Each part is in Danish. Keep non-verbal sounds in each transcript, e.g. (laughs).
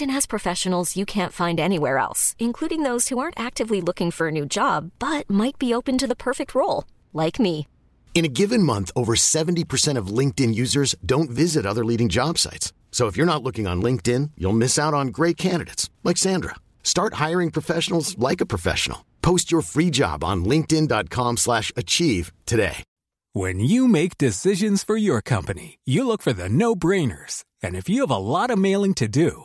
has professionals you can't find anywhere else, including those who aren't actively looking for a new job but might be open to the perfect role, like me. In a given month, over 70% of LinkedIn users don't visit other leading job sites. So if you're not looking on LinkedIn, you'll miss out on great candidates like Sandra. Start hiring professionals like a professional. Post your free job on linkedin.com/achieve slash achieve today. When you make decisions for your company, you look for the no-brainers. And if you have a lot of mailing to do,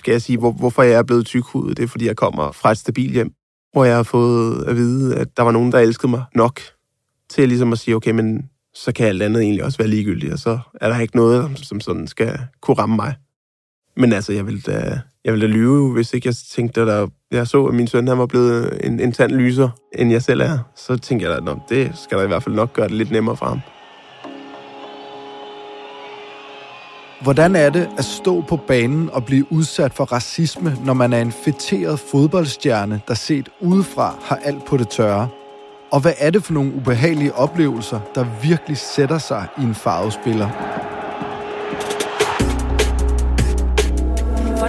Skal jeg sige, hvor, hvorfor jeg er blevet tykhudet. Det er, fordi jeg kommer fra et stabilt hjem, hvor jeg har fået at vide, at der var nogen, der elskede mig nok til ligesom at sige, okay, men så kan alt andet egentlig også være ligegyldigt, og så er der ikke noget, som sådan skal kunne ramme mig. Men altså, jeg ville da, jeg ville da lyve, hvis ikke jeg tænkte, at der, jeg så, at min søn han var blevet en, en tand lyser, end jeg selv er. Så tænkte jeg, da, at det skal da i hvert fald nok gøre det lidt nemmere for ham. Hvordan er det at stå på banen og blive udsat for racisme, når man er en fætteret fodboldstjerne, der set udefra har alt på det tørre? Og hvad er det for nogle ubehagelige oplevelser, der virkelig sætter sig i en farvespiller?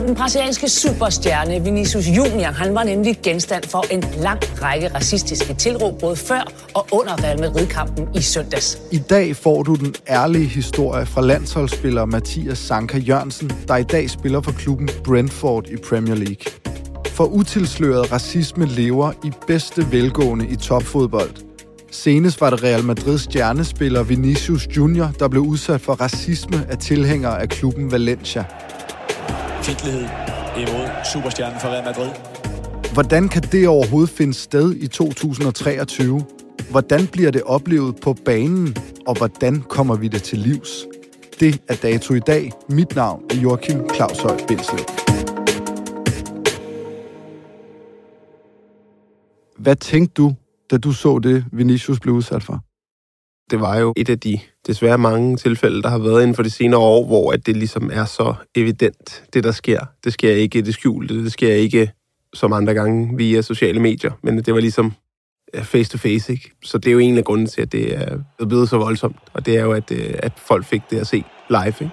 Den brasilianske superstjerne Vinicius Junior, han var nemlig genstand for en lang række racistiske tilråb, både før og under Real Madrid-kampen i søndags. I dag får du den ærlige historie fra landsholdsspiller Mathias Sanka Jørgensen, der i dag spiller for klubben Brentford i Premier League. For utilsløret racisme lever i bedste velgående i topfodbold. Senest var det Real Madrids stjernespiller Vinicius Junior, der blev udsat for racisme af tilhængere af klubben Valencia. Fjendtlighed imod superstjernen fra Real Madrid. Hvordan kan det overhovedet finde sted i 2023? Hvordan bliver det oplevet på banen, og hvordan kommer vi det til livs? Det er dato i dag. Mit navn er Joachim Claus Høj Bindslev. Hvad tænkte du, da du så det, Vinicius blev udsat for? Det var jo et af de desværre mange tilfælde, der har været inden for de senere år, hvor at det ligesom er så evident, det der sker. Det sker ikke i det skjulte, det sker ikke som andre gange via sociale medier, men det var ligesom face to face, ikke? Så det er jo en af grunden til, at det er blevet så voldsomt, og det er jo, at, øh, at folk fik det at se live, ikke?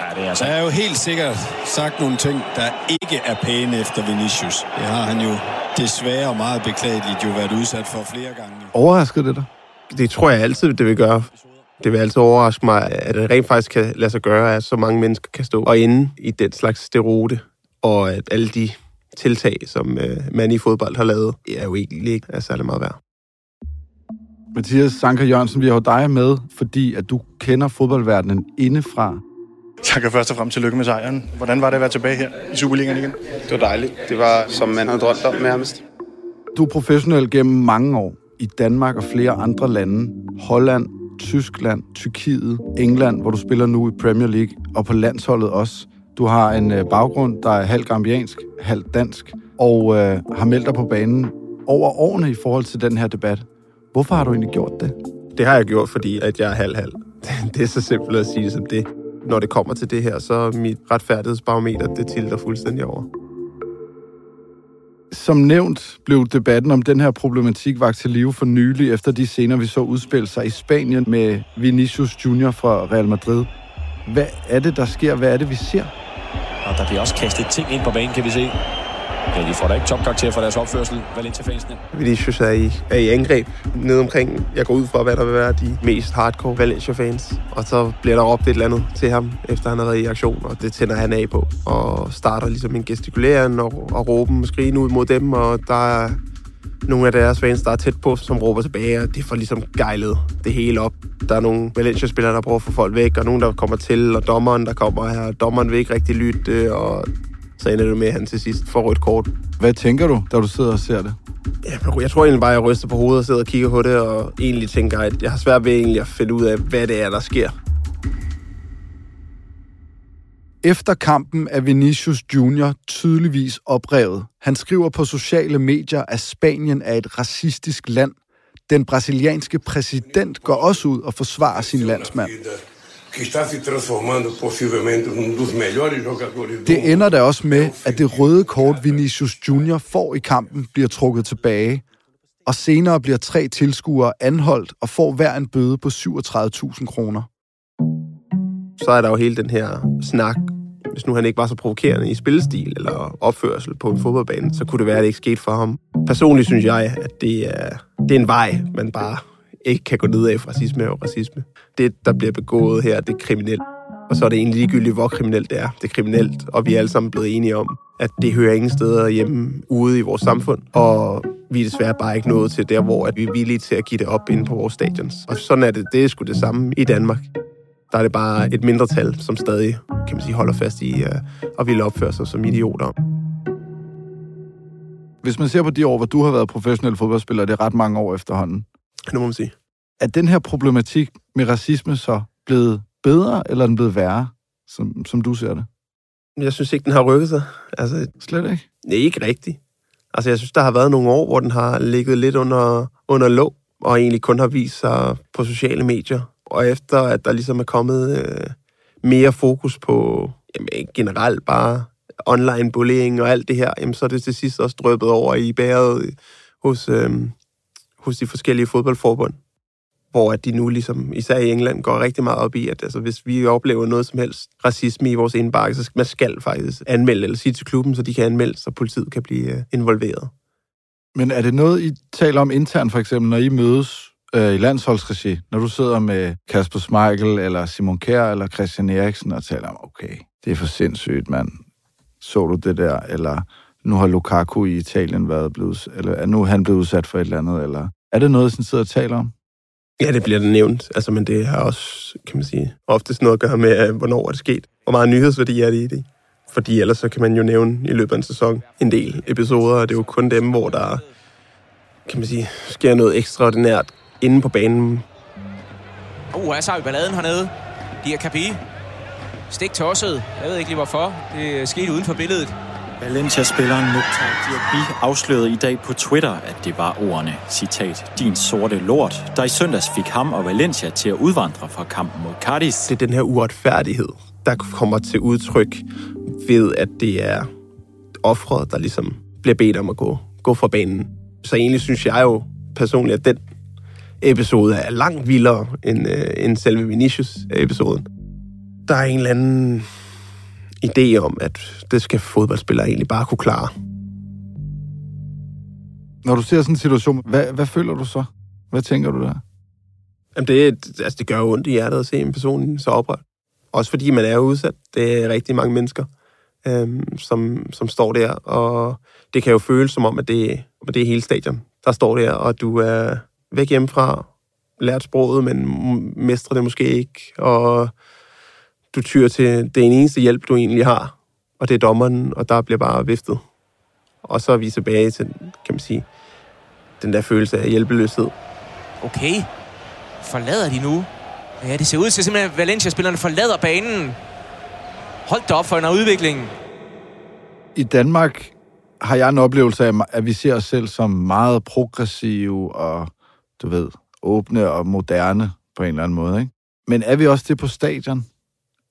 Ja, det er altså... Der er jo helt sikkert sagt nogle ting, der ikke er pæne efter Vinicius. Det har han jo desværre meget beklageligt jo været udsat for flere gange. Overraskede det dig? Det tror jeg altid, det vil gøre. Det vil altid overraske mig, at det rent faktisk kan lade sig gøre, at så mange mennesker kan stå og inde i den slags sterote, og at alle de tiltag, som øh, man i fodbold har lavet, er jo egentlig ikke er særlig meget værd. Mathias Sanker Jørgensen, vi har jo dig med, fordi at du kender fodboldverdenen indefra. Tak og først og fremmest tillykke med sejren. Hvordan var det at være tilbage her i Superligaen igen? Det var dejligt. Det var, som man havde drømt om nærmest. Du er professionel gennem mange år i Danmark og flere andre lande. Holland, Tyskland, Tyrkiet, England, hvor du spiller nu i Premier League, og på landsholdet også. Du har en øh, baggrund, der er halvt gambiansk, halvt dansk, og øh, har meldt dig på banen over årene i forhold til den her debat. Hvorfor har du egentlig gjort det? Det har jeg gjort, fordi at jeg er halv-halv. (laughs) Det er så simpelt at sige som det. Når det kommer til det her, så er mit retfærdighedsbarometer, det tilter fuldstændig over. Som nævnt blev debatten om den her problematik vagt til live for nylig, efter de scener, vi så udspille sig i Spanien med Vinicius Junior fra Real Madrid. Hvad er det, der sker? Hvad er det, vi ser? Og der bliver også kastet ting ind på banen, kan vi se. Ja, de får da ikke topkarakter for deres opførsel, Valencia-fansene. Vinicius er i, er i angreb nede omkring. Jeg går ud fra, hvad der vil være de mest hardcore Valencia-fans. Og så bliver der råbt et eller andet til ham, efter han har været i aktion, og det tænder han af på. Og starter ligesom en gestikulering og, og råben og skrigen ud mod dem, og der er nogle af deres fans, der er tæt på, som råber tilbage, og det får ligesom gejlet det hele op. Der er nogle Valencia-spillere, der prøver at få folk væk, og nogen, der kommer til, og dommeren, der kommer her. Dommeren vil ikke rigtig lytte, og så ender det med, at han til sidst får rødt kort. Hvad tænker du, da du sidder og ser det? Jeg tror egentlig bare, at jeg ryster på hovedet og sidder og kigger på det, og egentlig tænker, at jeg har svært ved egentlig at finde ud af, hvad det er, der sker. Efter kampen er Vinicius Junior tydeligvis oprevet. Han skriver på sociale medier, at Spanien er et racistisk land. Den brasilianske præsident går også ud og forsvarer sin landsmand. Det ender da også med, at det røde kort Vinicius Junior får i kampen bliver trukket tilbage, og senere bliver tre tilskuere anholdt og får hver en bøde på 37.000 kroner. Så er der jo hele den her snak hvis nu han ikke var så provokerende i spillestil eller opførsel på en fodboldbane, så kunne det være, at det ikke skete for ham. Personligt synes jeg, at det er, det er en vej, man bare ikke kan gå ned af racisme og racisme. Det, der bliver begået her, det er kriminelt. Og så er det egentlig ligegyldigt, hvor kriminelt det er. Det er kriminelt, og vi er alle sammen blevet enige om, at det hører ingen steder hjemme ude i vores samfund. Og vi er desværre bare ikke nået til der, hvor at vi er villige til at give det op inde på vores stadions. Og sådan er det. Det er sgu det samme i Danmark der er det bare et mindretal, som stadig kan man sige, holder fast i øh, og vil opføre sig som idioter. Hvis man ser på de år, hvor du har været professionel fodboldspiller, det er ret mange år efterhånden. Det må man sige. Er den her problematik med racisme så blevet bedre, eller er den blevet værre, som, som du ser det? Jeg synes ikke, den har rykket sig. Altså, Slet ikke? Nej, ikke rigtigt. Altså, jeg synes, der har været nogle år, hvor den har ligget lidt under, under låg, og egentlig kun har vist sig på sociale medier og efter at der ligesom er kommet øh, mere fokus på jamen, generelt bare online bullying og alt det her, jamen, så er det til sidst også drøbet over i bæret hos, øh, hos de forskellige fodboldforbund hvor at de nu ligesom, især i England, går rigtig meget op i, at altså, hvis vi oplever noget som helst racisme i vores indbakke, så skal man skal faktisk anmelde eller sige til klubben, så de kan anmelde, så politiet kan blive øh, involveret. Men er det noget, I taler om internt, for eksempel, når I mødes øh, i landsholdsregi, når du sidder med Kasper Schmeichel, eller Simon Kjær, eller Christian Eriksen, og taler om, okay, det er for sindssygt, mand. Så du det der? Eller nu har Lukaku i Italien været blevet, eller er nu han blevet udsat for et eller andet, eller er det noget, som sidder og taler om? Ja, det bliver det nævnt, altså, men det har også, kan man sige, oftest noget at gøre med, øh, hvornår er det sket. Hvor meget nyhedsværdi er det i det? Fordi ellers så kan man jo nævne i løbet af en sæson en del episoder, og det er jo kun dem, hvor der kan man sige, sker noget ekstraordinært inde på banen. Uh, her så har vi balladen hernede. Dia Kapi. Stik tosset. Jeg ved ikke lige hvorfor. Det er sket uden for billedet. Valencia-spilleren Mukhtar Diaby afslørede i dag på Twitter, at det var ordene, citat, din sorte lort, der i søndags fik ham og Valencia til at udvandre fra kampen mod Cardis. Det er den her uretfærdighed, der kommer til udtryk ved, at det er offret, der ligesom bliver bedt om at gå, gå fra banen. Så egentlig synes jeg jo personligt, at den episode er langt vildere end, øh, end selve Vinicius-episoden. Der er en eller anden idé om, at det skal fodboldspillere egentlig bare kunne klare. Når du ser sådan en situation, hvad, hvad føler du så? Hvad tænker du der? Jamen det, altså det gør jo ondt i hjertet at se en person så oprørt. Også fordi man er udsat. Det er rigtig mange mennesker, øhm, som, som står der, og det kan jo føles som om, at det, at det er hele stadion, der står der, og du er, væk hjemmefra, lært sproget, men mestrer det måske ikke, og du tyr til det eneste hjælp, du egentlig har, og det er dommeren, og der bliver bare viftet. Og så er vi tilbage til, kan man sige, den der følelse af hjælpeløshed. Okay, forlader de nu? Ja, det ser ud til simpelthen, at Valencia-spillerne forlader banen. Hold da op for en udvikling. I Danmark har jeg en oplevelse af, at vi ser os selv som meget progressive og du ved, åbne og moderne på en eller anden måde, ikke? Men er vi også det på stadion?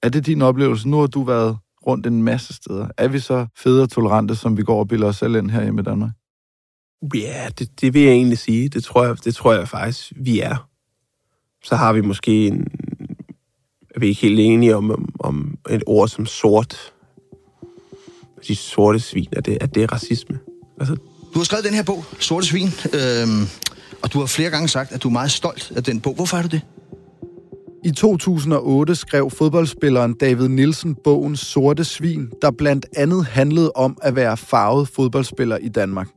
Er det din oplevelse? Nu har du været rundt en masse steder. Er vi så fede og tolerante, som vi går og bilder os selv ind her i Danmark? Ja, det, det vil jeg egentlig sige. Det tror jeg, det tror jeg faktisk, vi er. Så har vi måske en... Er vi ikke helt enige om, om, om et ord som sort? De sorte svin, er det, er det racisme? Altså, Du har skrevet den her bog, Sorte Svin, øhm, og du har flere gange sagt, at du er meget stolt af den bog. Hvorfor er du det? I 2008 skrev fodboldspilleren David Nielsen bogen Sorte Svin, der blandt andet handlede om at være farvet fodboldspiller i Danmark.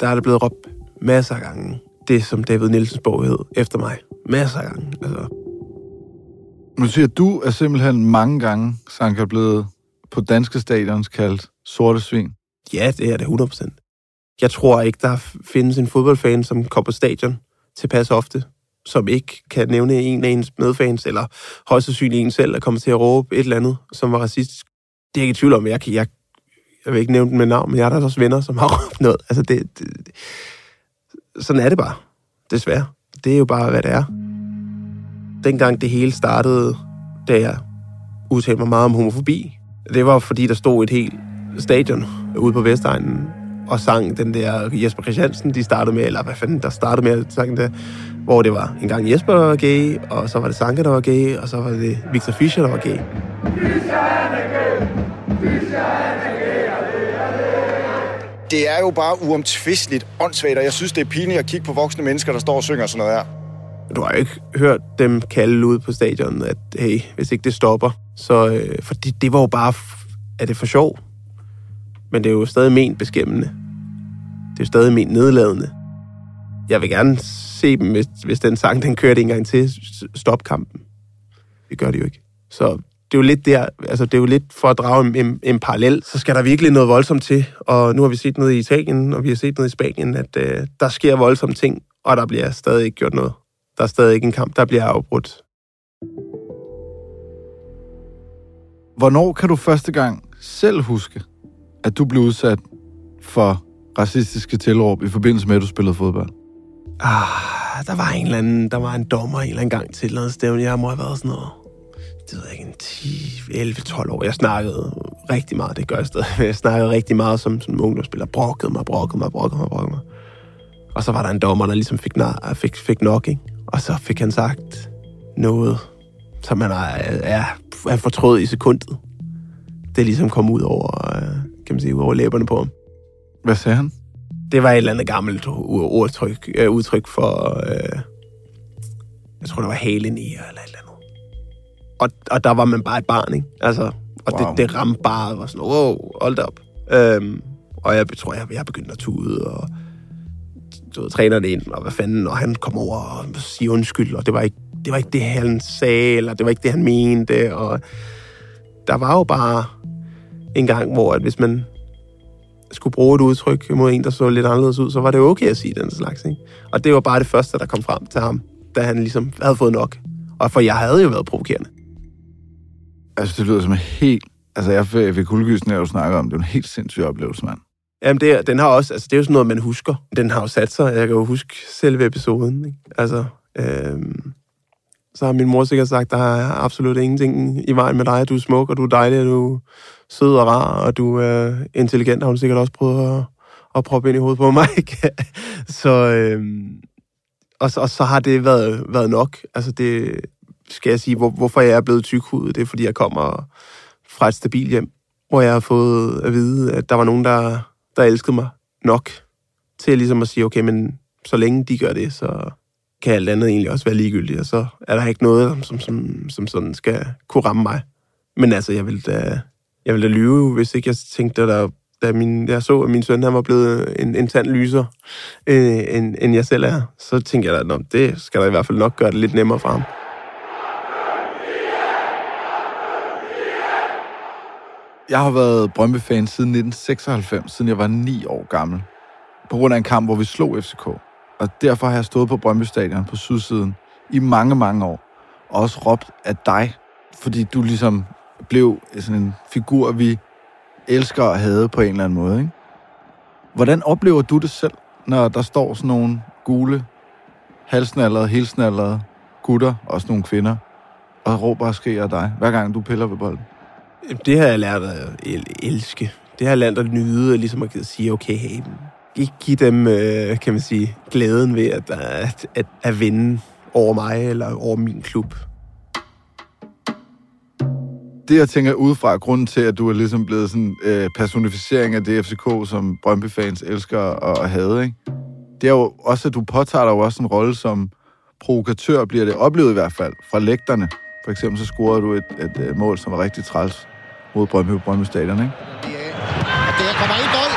der er det blevet råbt masser af gange. Det, som David Nielsens bog hed, efter mig. Masser af gange. Altså, Nu siger at du er simpelthen mange gange, Sanka, blevet på danske stadions kaldt sorte svin. ja, det er det 100%. Jeg tror ikke, der findes en fodboldfan, som kommer på stadion tilpas ofte, som ikke kan nævne en af ens medfans, eller højst sandsynligt en selv, der kommer til at råbe et eller andet, som var racistisk. Det er jeg ikke i tvivl om. Jeg, kan- jeg, jeg vil ikke nævne den med navn, men jeg er der også venner, som har (laughs) råbt noget. Altså, det, det, det, sådan er det bare. Desværre. Det er jo bare, hvad det er. Dengang det hele startede, da jeg udtalte mig meget om homofobi, det var fordi, der stod et helt stadion ude på Vestegnen og sang den der Jesper Christiansen, de startede med, eller hvad fanden, der startede med at sange det, hvor det var en gang Jesper, der var gay, og så var det Sanke, der var gay, og så var det Victor Fischer, der var gay. Det er jo bare uomtvisteligt åndssvagt, og jeg synes, det er pinligt at kigge på voksne mennesker, der står og synger sådan noget her. Du har jo ikke hørt dem kalde ud på stadion, at hey, hvis ikke det stopper, så... Øh, fordi det var jo bare... Er det for sjov? Men det er jo stadig ment beskæmmende. Det er jo stadig ment nedladende. Jeg vil gerne se dem, hvis, hvis den sang, den kørte en gang til. Stop kampen. Det gør det jo ikke. Så det er jo lidt der, altså det er jo lidt for at drage en, en, en parallel, så skal der virkelig noget voldsomt til. Og nu har vi set noget i Italien, og vi har set noget i Spanien, at øh, der sker voldsomme ting, og der bliver stadig ikke gjort noget. Der er stadig ikke en kamp, der bliver afbrudt. Hvornår kan du første gang selv huske, at du blev udsat for racistiske tilråb i forbindelse med, at du spillede fodbold? Ah, der var en eller anden, der var en dommer en eller anden gang til noget stævne. Jeg må have været sådan noget, det ved jeg ikke, en 10, 11, 12 år. Jeg snakkede rigtig meget, det gør jeg stadig. Jeg snakkede rigtig meget som, som ungdomsspiller. Brokkede mig, brokkede mig, brokkede mig, brokkede mig. Og så var der en dommer, der ligesom fik, nar- fik, fik nok, ikke? Og så fik han sagt noget, som han er, er, er fortrød i sekundet. Det ligesom kom ud over, øh, kan man sige, ud over læberne på ham. Hvad sagde han? Det var et eller andet gammelt udtryk, øh, udtryk for, øh, jeg tror, det var halenier eller et eller andet. Og, og der var man bare et barn, ikke? Altså, og Wow. det, det ramte bare, og var sådan, wow, hold op. Øhm, og jeg tror, jeg, jeg begyndte at tude, og du ved, træneren ind, og hvad fanden, og han kom over og siger undskyld, og det var ikke det, var ikke det han sagde, eller det var ikke det, han mente, og der var jo bare en gang, hvor at hvis man skulle bruge et udtryk mod en, der så lidt anderledes ud, så var det okay at sige den slags. Ikke? Og det var bare det første, der kom frem til ham, da han ligesom havde fået nok. Og for jeg havde jo været provokerende. Altså, det lyder som en helt... Altså, jeg fik, fik kuldegysen, når du snakker om. Det er en helt sindssyg oplevelse, mand. Jamen, det, den har også, altså, det er jo sådan noget, man husker. Den har jo sat sig. Jeg kan jo huske selve episoden. Ikke? Altså, øhm, så har min mor sikkert sagt, der er absolut ingenting i vejen med dig. Du er smuk, og du er dejlig, og du er sød og rar, og du er intelligent, har hun sikkert også prøvet at, at proppe ind i hovedet på mig. (laughs) Ikke? så, øh, og, så- og så har det været, været nok. Altså, det skal jeg sige, hvor, hvorfor jeg er blevet tykhudet, det er, fordi jeg kommer fra et stabilt hjem, hvor jeg har fået at vide, at der var nogen, der, der elskede mig nok til ligesom at sige, okay, men så længe de gør det, så kan alt andet egentlig også være ligegyldigt, og så er der ikke noget, som, som, som sådan skal kunne ramme mig. Men altså, jeg ville da, jeg ville da lyve, hvis ikke jeg tænkte, at der, da min, jeg så, at min søn han var blevet en, en tand lyser, øh, end, end jeg selv er, så tænkte jeg da, at det skal der i hvert fald nok gøre det lidt nemmere for ham. Jeg har været Brøndby-fan siden 1996, siden jeg var 9 år gammel. På grund af en kamp, hvor vi slog FCK. Og derfor har jeg stået på Brøndby Stadion på sydsiden i mange, mange år. Og også råbt af dig, fordi du ligesom blev sådan en figur, vi elsker at have på en eller anden måde. Ikke? Hvordan oplever du det selv, når der står sådan nogle gule halsnallede, helsnallede gutter, også nogle kvinder, og råber og skriger af dig, hver gang du piller ved bolden? Det har jeg lært at elske. Det har jeg lært at nyde, ligesom at sige, okay, hey, ikke give dem, øh, kan man sige, glæden ved at, at, at, at vinde over mig eller over min klub. Det, jeg tænker udefra, grunden til, at du er ligesom blevet sådan øh, personificering af det FCK, som Brøndby-fans elsker og, og havde, ikke? det er jo også, at du påtager dig jo også en rolle som provokatør, bliver det oplevet i hvert fald, fra lægterne. For eksempel så scorede du et, et, et mål, som var rigtig træls mod Brøndby på Brøndby Stadion, ikke? Og der kommer en bold.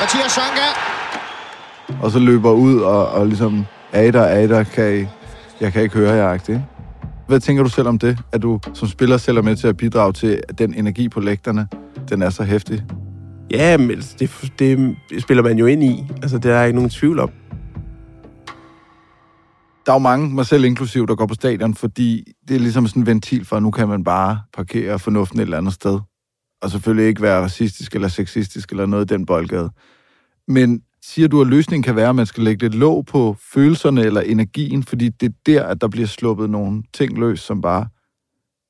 Mathias Sanka. Og så løber ud og, og ligesom, Ada, Ada, kan I, jeg kan ikke høre jer, ikke? Hvad tænker du selv om det, at du som spiller selv er med til at bidrage til, at den energi på lægterne, den er så hæftig? Ja, men det, det spiller man jo ind i. Altså, det er ikke nogen tvivl om. Der er jo mange, mig selv inklusiv, der går på stadion, fordi det er ligesom sådan en ventil for, at nu kan man bare parkere fornuften et eller andet sted. Og selvfølgelig ikke være racistisk eller sexistisk eller noget i den boldgade. Men siger du, at løsningen kan være, at man skal lægge lidt låg på følelserne eller energien, fordi det er der, at der bliver sluppet nogle ting løs, som bare...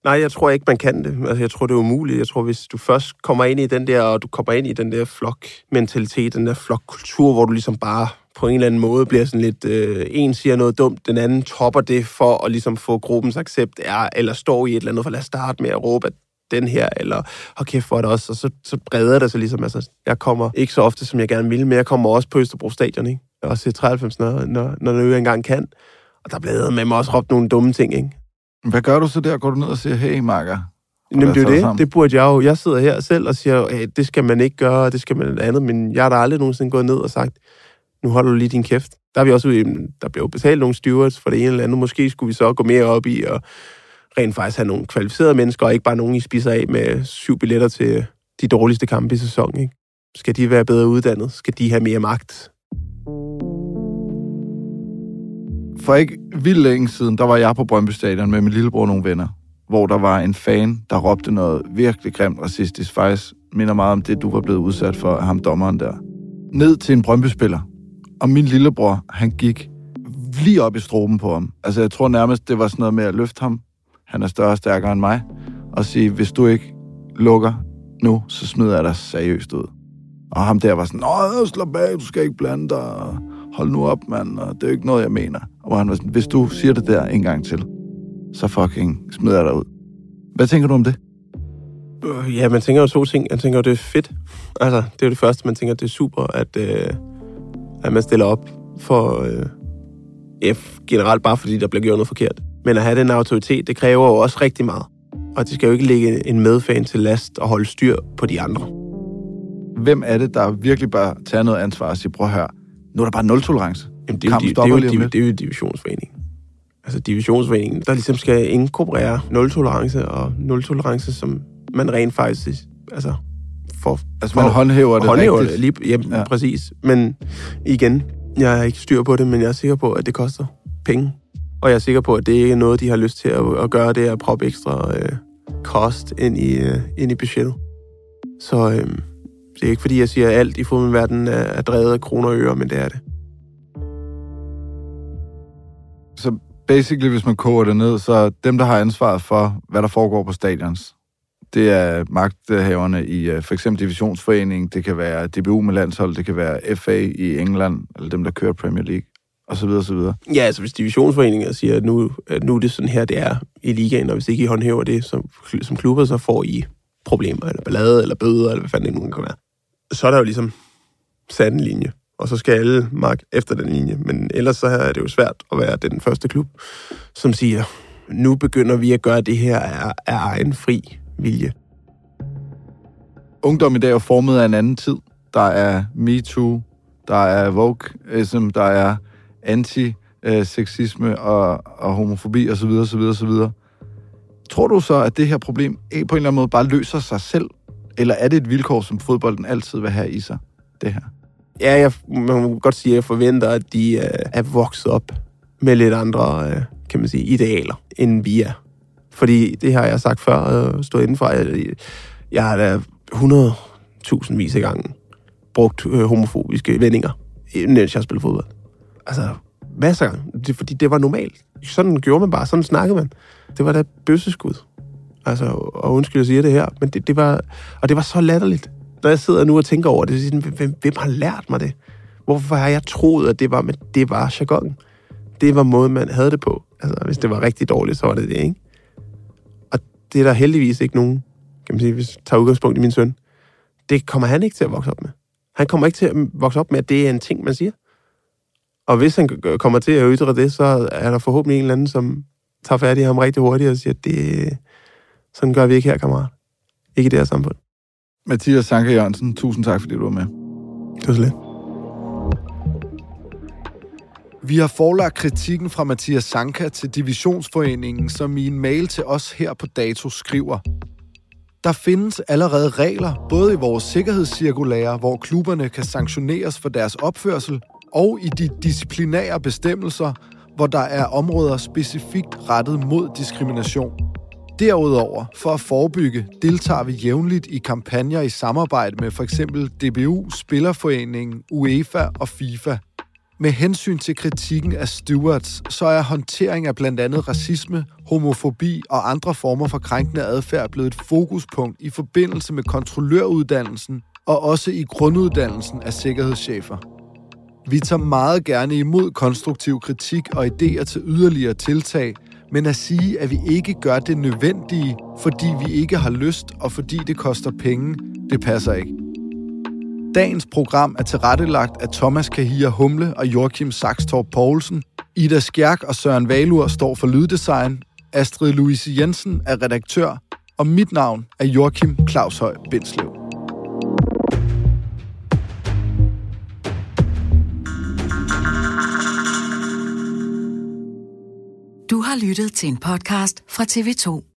Nej, jeg tror ikke, man kan det. Altså, jeg tror, det er umuligt. Jeg tror, hvis du først kommer ind i den der, og du kommer ind i den der flokmentalitet, den der flokkultur, hvor du ligesom bare på en eller anden måde bliver sådan lidt, øh, en siger noget dumt, den anden topper det for at ligesom få gruppens accept, er, eller står i et eller andet, for lad os starte med at råbe, at den her, eller hold kæft for det også, og så, så breder det sig ligesom, altså, jeg kommer ikke så ofte, som jeg gerne vil, men jeg kommer også på Østerbro Stadion, ikke? Jeg også 93, når, når, når jeg engang kan, og der bliver med mig også råbt nogle dumme ting, ikke? Hvad gør du så der? Går du ned og siger, hey, Marker? Jamen, det er jo det. Det burde jeg jo. Jeg sidder her selv og siger, hey, det skal man ikke gøre, det skal man andet, men jeg har da aldrig nogensinde gået ned og sagt, nu holder du lige din kæft. Der er vi også ude, der bliver jo betalt nogle stewards for det ene eller andet. Måske skulle vi så gå mere op i og rent faktisk have nogle kvalificerede mennesker, og ikke bare nogen, I spiser af med syv billetter til de dårligste kampe i sæsonen. Ikke? Skal de være bedre uddannet? Skal de have mere magt? For ikke vildt længe siden, der var jeg på Brøndby Stadion med min lillebror og nogle venner, hvor der var en fan, der råbte noget virkelig grimt racistisk. Faktisk minder meget om det, du var blevet udsat for ham dommeren der. Ned til en Brøndby-spiller. Og min lillebror, han gik lige op i stroben på ham. Altså, jeg tror nærmest, det var sådan noget med at løfte ham. Han er større og stærkere end mig. Og sige, hvis du ikke lukker nu, så smider jeg dig seriøst ud. Og ham der var sådan, Nå, slap af, du skal ikke blande dig. Hold nu op, mand. Og det er jo ikke noget, jeg mener. Og han var sådan, hvis du siger det der en gang til, så fucking smider jeg dig ud. Hvad tænker du om det? Øh, Ja, man tænker jo to ting. Man tænker jo, det er fedt. Altså, det er jo det første, man tænker, det er super, at, øh, at man stiller op for øh, ja, generelt bare fordi, der bliver gjort noget forkert. Men at have den autoritet, det kræver jo også rigtig meget. Og det skal jo ikke ligge en medfan til last og holde styr på de andre. Hvem er det, der virkelig bare tager noget ansvar og siger, prøv at høre, nu er der bare nul-tolerance. Jamen, det, er jo, det, det, er jo, det, er jo divisionsforeningen. Altså divisionsforeningen, der ligesom skal inkorporere nul-tolerance, og nul-tolerance, som man rent faktisk altså, for, Altså, man håndhæver det håndhæver rigtigt. det, lige, jamen, ja. præcis. Men igen, jeg er ikke styr på det, men jeg er sikker på, at det koster penge. Og jeg er sikker på, at det ikke er noget, de har lyst til at, at gøre, det er at proppe ekstra øh, kost ind i, øh, ind i budgettet. Så øh, det er ikke fordi, jeg siger, at alt i fodboldverdenen er, er drevet af kroner og øre, men det er det. Så basically, hvis man koger det ned, så dem, der har ansvaret for, hvad der foregår på stadions, det er magthaverne i øh, for eksempel divisionsforeningen, det kan være DBU med landshold, det kan være FA i England, eller dem, der kører Premier League, og så videre, og så videre. Ja, altså hvis divisionsforeninger siger, at nu, at nu er det sådan her, det er i ligaen, og hvis ikke I håndhæver det som, som klubber, så får I problemer, eller ballade, eller bøder, eller hvad fanden det nu kan være. Så er der jo ligesom en linje, og så skal alle mark efter den linje. Men ellers så er det jo svært at være den første klub, som siger, nu begynder vi at gøre det her af, af egen fri vilje. Ungdom i dag er formet af en anden tid. Der er MeToo, der er Vogue-ism, der er anti-sexisme og, og homofobi osv. osv., osv. Tror du så, at det her problem på en eller anden måde bare løser sig selv? Eller er det et vilkår, som fodbolden altid vil have i sig, det her? Ja, jeg, man må godt sige, at jeg forventer, at de øh, er vokset op med lidt andre, øh, kan man sige, idealer, end vi er. Fordi det har jeg sagt før, øh, stået indenfor. Jeg, jeg har da 100.000 vis af gangen brugt øh, homofobiske vendinger, mens jeg spiller fodbold. Altså, masser af gange. Det, fordi det var normalt. Sådan gjorde man bare. Sådan snakkede man. Det var da bøsseskud. Altså, og undskyld, jeg siger det her, men det, det var, og det var så latterligt. Når jeg sidder nu og tænker over det, så siger hvem, hvem har lært mig det? Hvorfor har jeg troet, at det var, men det var jargon. Det var måden, man havde det på. Altså, hvis det var rigtig dårligt, så var det det, ikke? Og det er der heldigvis ikke nogen, kan man sige, hvis jeg tager udgangspunkt i min søn. Det kommer han ikke til at vokse op med. Han kommer ikke til at vokse op med, at det er en ting, man siger. Og hvis han kommer til at ytre det, så er der forhåbentlig en eller anden, som tager fat i ham rigtig hurtigt og siger, at det, sådan gør vi ikke her, kammerat. Ikke i det her samfund. Mathias Sanke Jørgensen, tusind tak, fordi du var med. Det var så lidt. Vi har forlagt kritikken fra Mathias Sanka til Divisionsforeningen, som i en mail til os her på dato skriver, der findes allerede regler, både i vores sikkerhedscirkulære, hvor klubberne kan sanktioneres for deres opførsel, og i de disciplinære bestemmelser, hvor der er områder specifikt rettet mod diskrimination. Derudover, for at forebygge, deltager vi jævnligt i kampagner i samarbejde med f.eks. DBU, Spillerforeningen, UEFA og FIFA. Med hensyn til kritikken af stewards, så er håndtering af blandt andet racisme, homofobi og andre former for krænkende adfærd blevet et fokuspunkt i forbindelse med kontrolløruddannelsen og også i grunduddannelsen af sikkerhedschefer. Vi tager meget gerne imod konstruktiv kritik og idéer til yderligere tiltag, men at sige, at vi ikke gør det nødvendige, fordi vi ikke har lyst og fordi det koster penge, det passer ikke. Dagens program er tilrettelagt af Thomas Kahir Humle og Joachim Saxtorp Poulsen. Ida Skjærk og Søren Valur står for lyddesign. Astrid Louise Jensen er redaktør. Og mit navn er Joachim Claushøj Bindslev. Du har lyttet til en podcast fra TV2.